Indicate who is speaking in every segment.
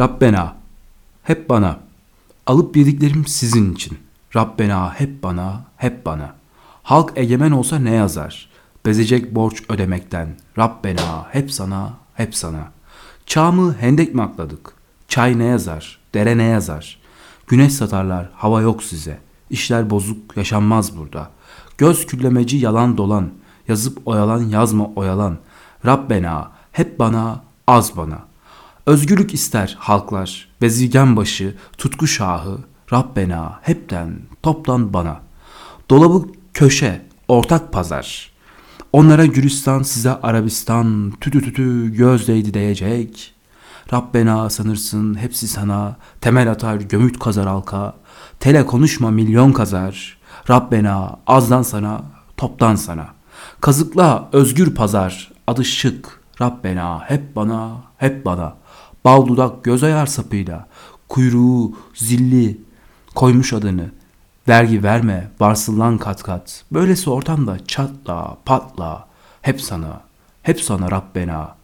Speaker 1: Rabbena, hep bana. Alıp yediklerim sizin için. Rabbena, hep bana, hep bana. Halk egemen olsa ne yazar? Bezecek borç ödemekten. Rabbena, hep sana, hep sana. Çağımı hendek mi atladık? Çay ne yazar? Dere ne yazar? Güneş satarlar, hava yok size. İşler bozuk, yaşanmaz burada. Göz küllemeci yalan dolan. Yazıp oyalan, yazma oyalan. Rabbena, hep bana, az bana. Özgürlük ister halklar, bezirgen başı, tutku şahı, Rabbena, hepten, toptan bana. Dolabı köşe, ortak pazar. Onlara Gülistan, size Arabistan, tütü tütü göz değdi diyecek. Rabbena sanırsın hepsi sana, temel atar gömüt kazar halka. Tele konuşma milyon kazar. Rabbena azdan sana, toptan sana. Kazıkla özgür pazar, adı şık. Rabbena hep bana, hep bana. Bal dudak göz ayar sapıyla. Kuyruğu zilli koymuş adını. Vergi verme, varsın kat kat. Böylesi ortamda çatla, patla. Hep sana, hep sana Rabbena.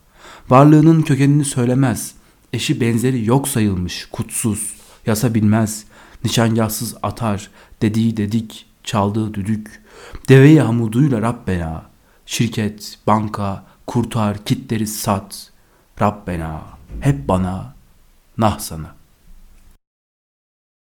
Speaker 1: Varlığının kökenini söylemez. Eşi benzeri yok sayılmış, kutsuz. Yasa bilmez, nişangahsız atar. Dediği dedik, çaldığı düdük. Deveyi hamuduyla Rabbena. Şirket, banka, kurtar, kitleri sat. Rabbena, hep bana, nah sana.''